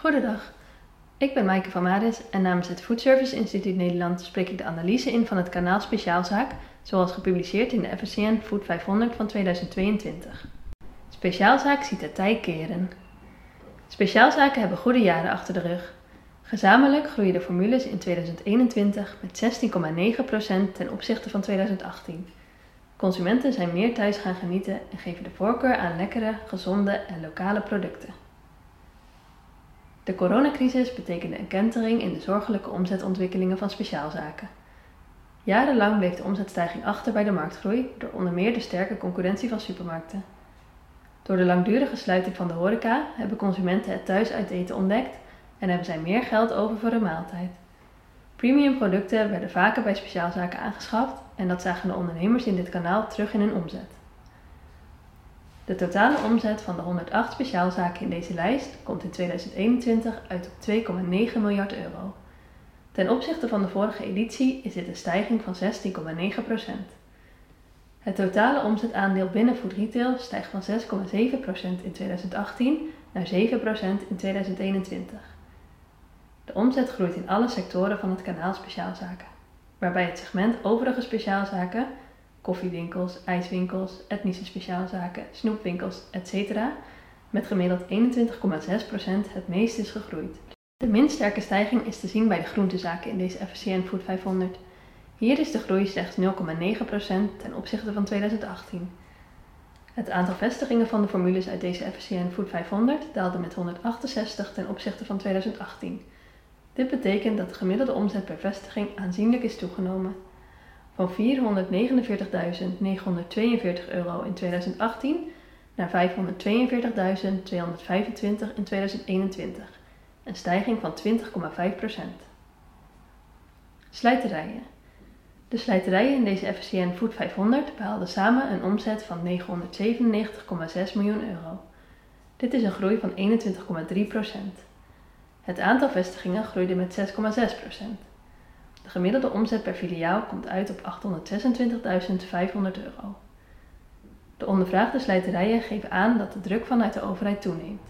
Goedendag, ik ben Maaike van Maris en namens het Food Service Instituut Nederland spreek ik de analyse in van het kanaal Speciaalzaak, zoals gepubliceerd in de FSCN Food 500 van 2022. Speciaalzaak ziet de tij keren. Speciaalzaken hebben goede jaren achter de rug. Gezamenlijk groeien de formules in 2021 met 16,9% ten opzichte van 2018. Consumenten zijn meer thuis gaan genieten en geven de voorkeur aan lekkere, gezonde en lokale producten. De coronacrisis betekende een kentering in de zorgelijke omzetontwikkelingen van speciaalzaken. Jarenlang bleef de omzetstijging achter bij de marktgroei door onder meer de sterke concurrentie van supermarkten. Door de langdurige sluiting van de horeca hebben consumenten het thuis uit eten ontdekt en hebben zij meer geld over voor een maaltijd. Premium producten werden vaker bij speciaalzaken aangeschaft en dat zagen de ondernemers in dit kanaal terug in hun omzet. De totale omzet van de 108 speciaalzaken in deze lijst komt in 2021 uit op 2,9 miljard euro. Ten opzichte van de vorige editie is dit een stijging van 16,9%. Het totale omzetaandeel binnen food retail stijgt van 6,7% in 2018 naar 7% in 2021. De omzet groeit in alle sectoren van het kanaal speciaalzaken, waarbij het segment overige speciaalzaken koffiewinkels, ijswinkels, etnische speciaalzaken, snoepwinkels, etc. met gemiddeld 21,6% het meest is gegroeid. De minst sterke stijging is te zien bij de groentezaken in deze FSCN Food 500. Hier is de groei slechts 0,9% ten opzichte van 2018. Het aantal vestigingen van de formules uit deze FSCN Food 500 daalde met 168 ten opzichte van 2018. Dit betekent dat de gemiddelde omzet per vestiging aanzienlijk is toegenomen van 449.942 euro in 2018 naar 542.225 in 2021, een stijging van 20,5%. Slijterijen. De slijterijen in deze FSCN Food 500 behaalden samen een omzet van 997,6 miljoen euro. Dit is een groei van 21,3%. Het aantal vestigingen groeide met 6,6%. De gemiddelde omzet per filiaal komt uit op 826.500 euro. De ondervraagde slijterijen geven aan dat de druk vanuit de overheid toeneemt.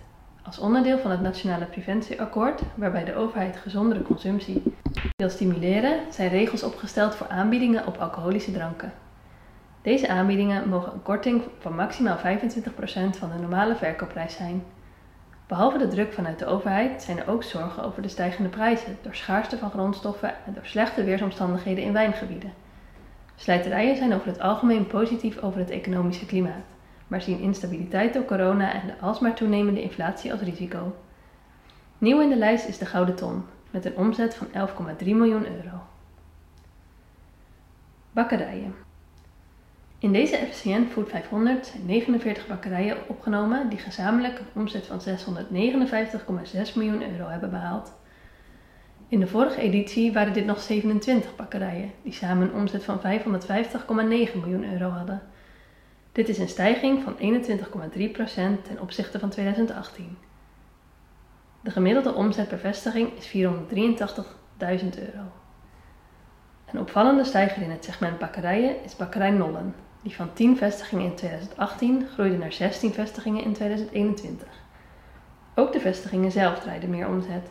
Als onderdeel van het Nationale Preventieakkoord, waarbij de overheid gezondere consumptie wil stimuleren, zijn regels opgesteld voor aanbiedingen op alcoholische dranken. Deze aanbiedingen mogen een korting van maximaal 25% van de normale verkoopprijs zijn. Behalve de druk vanuit de overheid zijn er ook zorgen over de stijgende prijzen door schaarste van grondstoffen en door slechte weersomstandigheden in wijngebieden. Slijterijen zijn over het algemeen positief over het economische klimaat, maar zien instabiliteit door corona en de alsmaar toenemende inflatie als risico. Nieuw in de lijst is de Gouden Ton, met een omzet van 11,3 miljoen euro. Bakkerijen. In deze FCN Food 500 zijn 49 bakkerijen opgenomen die gezamenlijk een omzet van 659,6 miljoen euro hebben behaald. In de vorige editie waren dit nog 27 bakkerijen die samen een omzet van 550,9 miljoen euro hadden. Dit is een stijging van 21,3% ten opzichte van 2018. De gemiddelde omzet per vestiging is 483.000 euro. Een opvallende stijger in het segment bakkerijen is bakkerij Nollen, die van 10 vestigingen in 2018 groeide naar 16 vestigingen in 2021. Ook de vestigingen zelf draaiden meer omzet.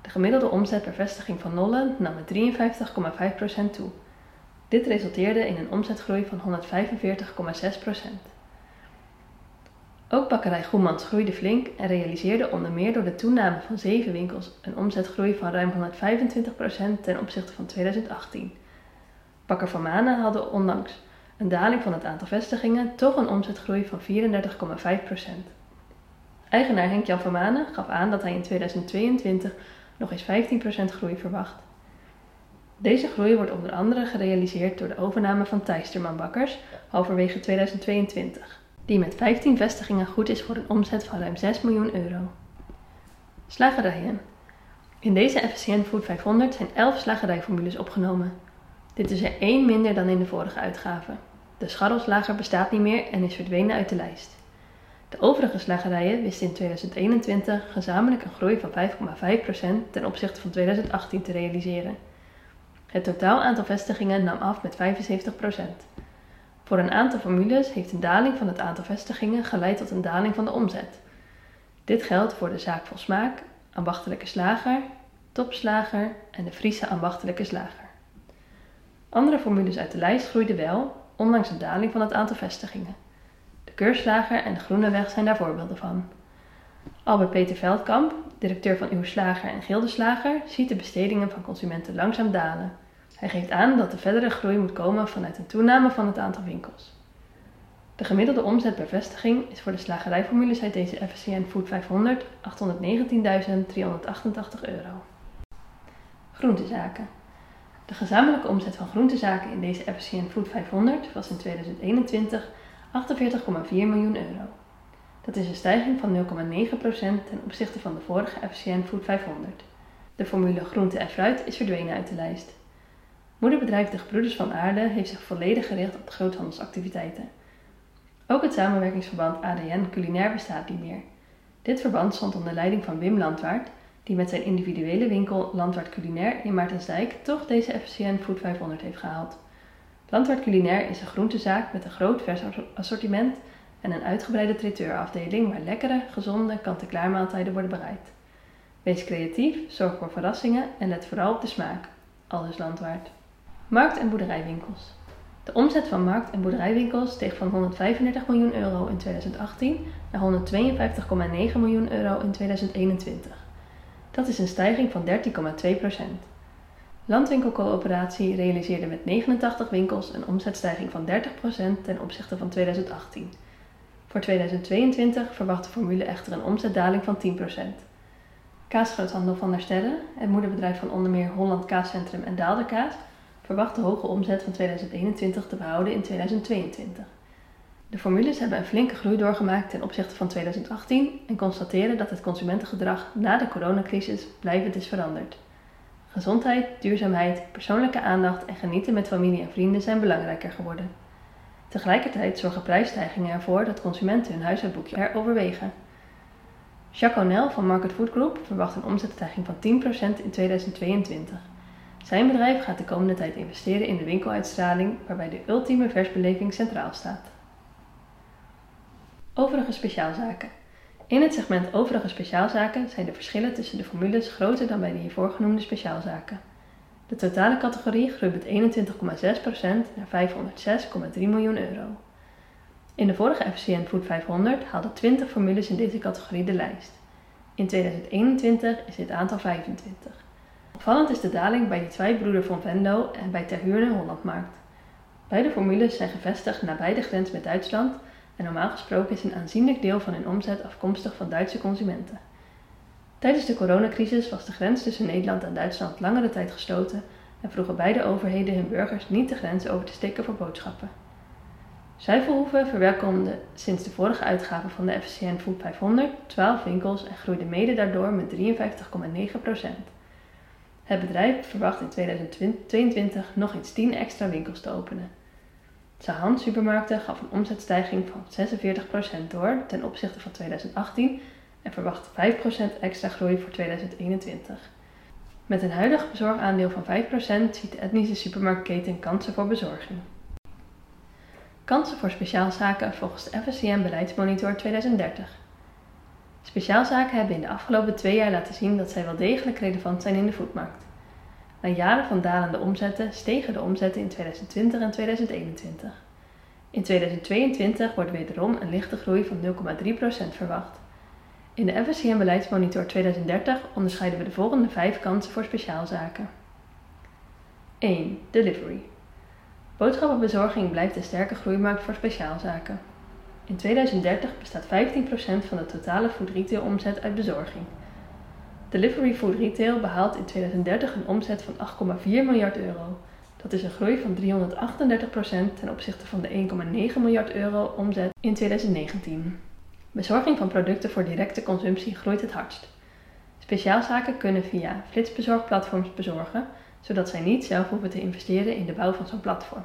De gemiddelde omzet per vestiging van Nolle nam met 53,5% toe. Dit resulteerde in een omzetgroei van 145,6%. Ook bakkerij Goemans groeide flink en realiseerde onder meer door de toename van 7 winkels een omzetgroei van ruim 125% ten opzichte van 2018. Bakker van Manen hadden ondanks een daling van het aantal vestigingen, toch een omzetgroei van 34,5%. Eigenaar Henk-Jan van Manen gaf aan dat hij in 2022 nog eens 15% groei verwacht. Deze groei wordt onder andere gerealiseerd door de overname van Thijsterman Bakkers halverwege 2022, die met 15 vestigingen goed is voor een omzet van ruim 6 miljoen euro. Slagerijen. In deze FSCN Food 500 zijn 11 slagerijformules opgenomen. Dit is er één minder dan in de vorige uitgave. De scharrelslager bestaat niet meer en is verdwenen uit de lijst. De overige slagerijen wisten in 2021 gezamenlijk een groei van 5,5% ten opzichte van 2018 te realiseren. Het totaal aantal vestigingen nam af met 75%. Voor een aantal formules heeft een daling van het aantal vestigingen geleid tot een daling van de omzet. Dit geldt voor de zaak vol smaak, ambachtelijke slager, topslager en de Friese ambachtelijke slager. Andere formules uit de lijst groeiden wel, ondanks een daling van het aantal vestigingen. De Keurslager en de Groeneweg zijn daar voorbeelden van. Albert Peter Veldkamp, directeur van Uw Slager en Gildeslager, ziet de bestedingen van consumenten langzaam dalen. Hij geeft aan dat de verdere groei moet komen vanuit een toename van het aantal winkels. De gemiddelde omzet per vestiging is voor de slagerijformules uit deze FSCN Food 500 819.388 euro. Groentezaken. De gezamenlijke omzet van groentezaken in deze FSCN Food 500 was in 2021 48,4 miljoen euro. Dat is een stijging van 0,9% ten opzichte van de vorige FCN Food 500. De formule groente en fruit is verdwenen uit de lijst. Moederbedrijf De Gebroeders van Aarde heeft zich volledig gericht op de groothandelsactiviteiten. Ook het samenwerkingsverband ADN Culinair bestaat niet meer. Dit verband stond onder leiding van Wim Landwaard, die met zijn individuele winkel Landwaard Culinair in Maartensdijk toch deze FCN Food 500 heeft gehaald. Landwaard Culinair is een groentezaak met een groot vers assortiment en een uitgebreide traiteurafdeling waar lekkere, gezonde, kant-en-klaar maaltijden worden bereid. Wees creatief, zorg voor verrassingen en let vooral op de smaak. Alles landwaard. Markt- en boerderijwinkels. De omzet van markt- en boerderijwinkels steeg van 135 miljoen euro in 2018 naar 152,9 miljoen euro in 2021. Dat is een stijging van 13,2 procent. Landwinkelcoöperatie realiseerde met 89 winkels een omzetstijging van 30% ten opzichte van 2018. Voor 2022 verwacht de formule echter een omzetdaling van 10%. Kaasgroothandel van der Sterre, het moederbedrijf van onder meer Holland Kaascentrum en Daalderkaas, verwacht de hoge omzet van 2021 te behouden in 2022. De formules hebben een flinke groei doorgemaakt ten opzichte van 2018 en constateren dat het consumentengedrag na de coronacrisis blijvend is veranderd. Gezondheid, duurzaamheid, persoonlijke aandacht en genieten met familie en vrienden zijn belangrijker geworden. Tegelijkertijd zorgen prijsstijgingen ervoor dat consumenten hun huishoudboekje heroverwegen. Jacques O'Neill van Market Food Group verwacht een omzetstijging van 10% in 2022. Zijn bedrijf gaat de komende tijd investeren in de winkeluitstraling waarbij de ultieme versbeleving centraal staat. Overige speciaalzaken. In het segment overige speciaalzaken zijn de verschillen tussen de formules groter dan bij de hiervoor genoemde speciaalzaken. De totale categorie groeit met 21,6% naar 506,3 miljoen euro. In de vorige FCN Food 500 haalden 20 formules in deze categorie de lijst. In 2021 is dit aantal 25. Opvallend is de daling bij de twee broeder van Venlo en bij Terhuurne Hollandmarkt. Beide formules zijn gevestigd nabij de grens met Duitsland en normaal gesproken is een aanzienlijk deel van hun omzet afkomstig van Duitse consumenten. Tijdens de coronacrisis was de grens tussen Nederland en Duitsland langere tijd gesloten en vroegen beide overheden hun burgers niet de grens over te steken voor boodschappen. Zuivelhoeven verwelkomde sinds de vorige uitgave van de FCN Food 500 12 winkels en groeide mede daardoor met 53,9%. Het bedrijf verwacht in 2022 nog eens 10 extra winkels te openen. Sahan Supermarkten gaf een omzetstijging van 46% door ten opzichte van 2018 en verwacht 5% extra groei voor 2021. Met een huidig bezorgaandeel van 5% ziet de etnische supermarktketen kansen voor bezorging. Kansen voor speciaalzaken volgens de FSCM Beleidsmonitor 2030. Speciaalzaken hebben in de afgelopen twee jaar laten zien dat zij wel degelijk relevant zijn in de voedmarkt. Na jaren van dalende omzetten stegen de omzetten in 2020 en 2021. In 2022 wordt wederom een lichte groei van 0,3% verwacht. In de FSCM Beleidsmonitor 2030 onderscheiden we de volgende vijf kansen voor speciaalzaken. 1. Delivery. Boodschappenbezorging blijft een sterke groeimarkt voor speciaalzaken. In 2030 bestaat 15% van de totale food retail omzet uit bezorging. Delivery Food Retail behaalt in 2030 een omzet van 8,4 miljard euro. Dat is een groei van 338% ten opzichte van de 1,9 miljard euro omzet in 2019. Bezorging van producten voor directe consumptie groeit het hardst. Speciaalzaken kunnen via flitsbezorgplatforms bezorgen, zodat zij niet zelf hoeven te investeren in de bouw van zo'n platform.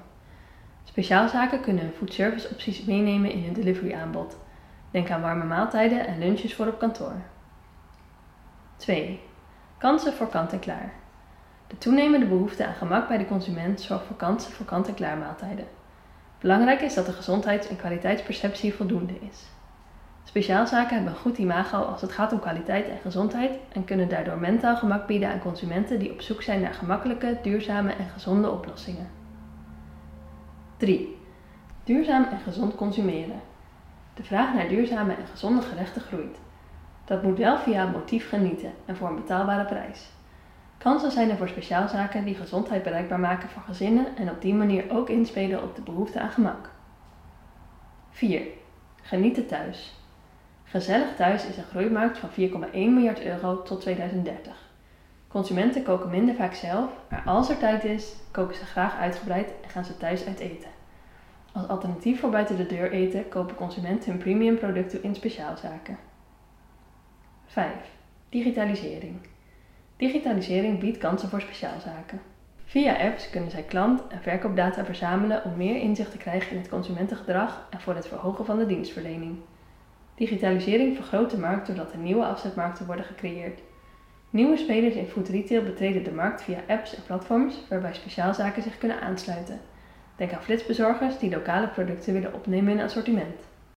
Speciaalzaken kunnen foodservice opties meenemen in hun delivery aanbod. Denk aan warme maaltijden en lunches voor op kantoor. 2. Kansen voor kant-en-klaar. De toenemende behoefte aan gemak bij de consument zorgt voor kansen voor kant-en-klaar maaltijden. Belangrijk is dat de gezondheids- en kwaliteitsperceptie voldoende is. Speciaalzaken hebben een goed imago als het gaat om kwaliteit en gezondheid en kunnen daardoor mentaal gemak bieden aan consumenten die op zoek zijn naar gemakkelijke, duurzame en gezonde oplossingen. 3. Duurzaam en gezond consumeren. De vraag naar duurzame en gezonde gerechten groeit. Dat moet wel via motief genieten en voor een betaalbare prijs. Kansen zijn er voor speciaalzaken die gezondheid bereikbaar maken voor gezinnen en op die manier ook inspelen op de behoefte aan gemak. 4. Genieten thuis. Gezellig thuis is een groeimarkt van 4,1 miljard euro tot 2030. Consumenten koken minder vaak zelf, maar als er tijd is, koken ze graag uitgebreid en gaan ze thuis uit eten. Als alternatief voor buiten de deur eten kopen consumenten hun premium producten in speciaalzaken. 5. Digitalisering. Digitalisering biedt kansen voor speciaalzaken. Via apps kunnen zij klant- en verkoopdata verzamelen om meer inzicht te krijgen in het consumentengedrag en voor het verhogen van de dienstverlening. Digitalisering vergroot de markt doordat er nieuwe afzetmarkten worden gecreëerd. Nieuwe spelers in food retail betreden de markt via apps en platforms waarbij speciaalzaken zich kunnen aansluiten. Denk aan flitsbezorgers die lokale producten willen opnemen in assortiment.